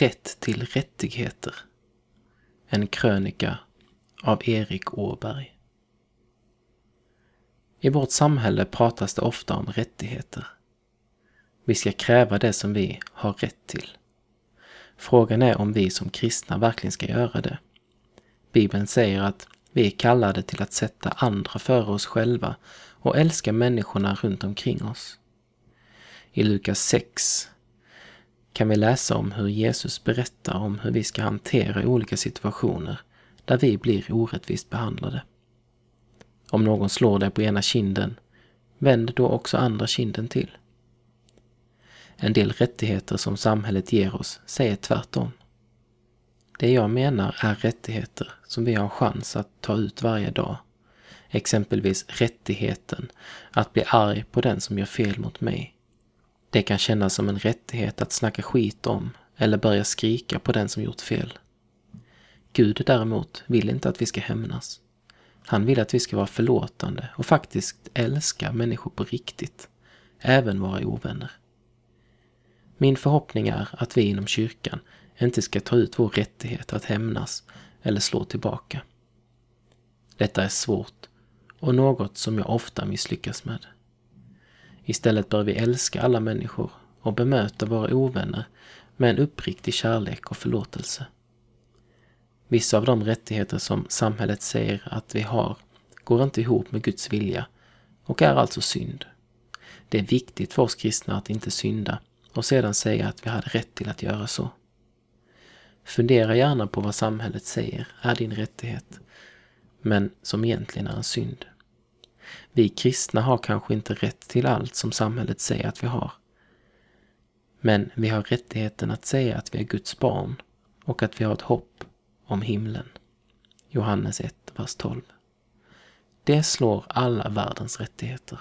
Rätt till rättigheter. En krönika av Erik Åberg. I vårt samhälle pratas det ofta om rättigheter. Vi ska kräva det som vi har rätt till. Frågan är om vi som kristna verkligen ska göra det. Bibeln säger att vi är kallade till att sätta andra före oss själva och älska människorna runt omkring oss. I Lukas 6 kan vi läsa om hur Jesus berättar om hur vi ska hantera olika situationer där vi blir orättvist behandlade. Om någon slår dig på ena kinden, vänd då också andra kinden till. En del rättigheter som samhället ger oss säger tvärtom. Det jag menar är rättigheter som vi har chans att ta ut varje dag. Exempelvis rättigheten att bli arg på den som gör fel mot mig. Det kan kännas som en rättighet att snacka skit om eller börja skrika på den som gjort fel. Gud däremot vill inte att vi ska hämnas. Han vill att vi ska vara förlåtande och faktiskt älska människor på riktigt, även våra ovänner. Min förhoppning är att vi inom kyrkan inte ska ta ut vår rättighet att hämnas eller slå tillbaka. Detta är svårt och något som jag ofta misslyckas med. Istället bör vi älska alla människor och bemöta våra ovänner med en uppriktig kärlek och förlåtelse. Vissa av de rättigheter som samhället säger att vi har går inte ihop med Guds vilja och är alltså synd. Det är viktigt för oss kristna att inte synda och sedan säga att vi hade rätt till att göra så. Fundera gärna på vad samhället säger är din rättighet, men som egentligen är en synd. Vi kristna har kanske inte rätt till allt som samhället säger att vi har. Men vi har rättigheten att säga att vi är Guds barn och att vi har ett hopp om himlen. Johannes 1, vers 12. Det slår alla världens rättigheter.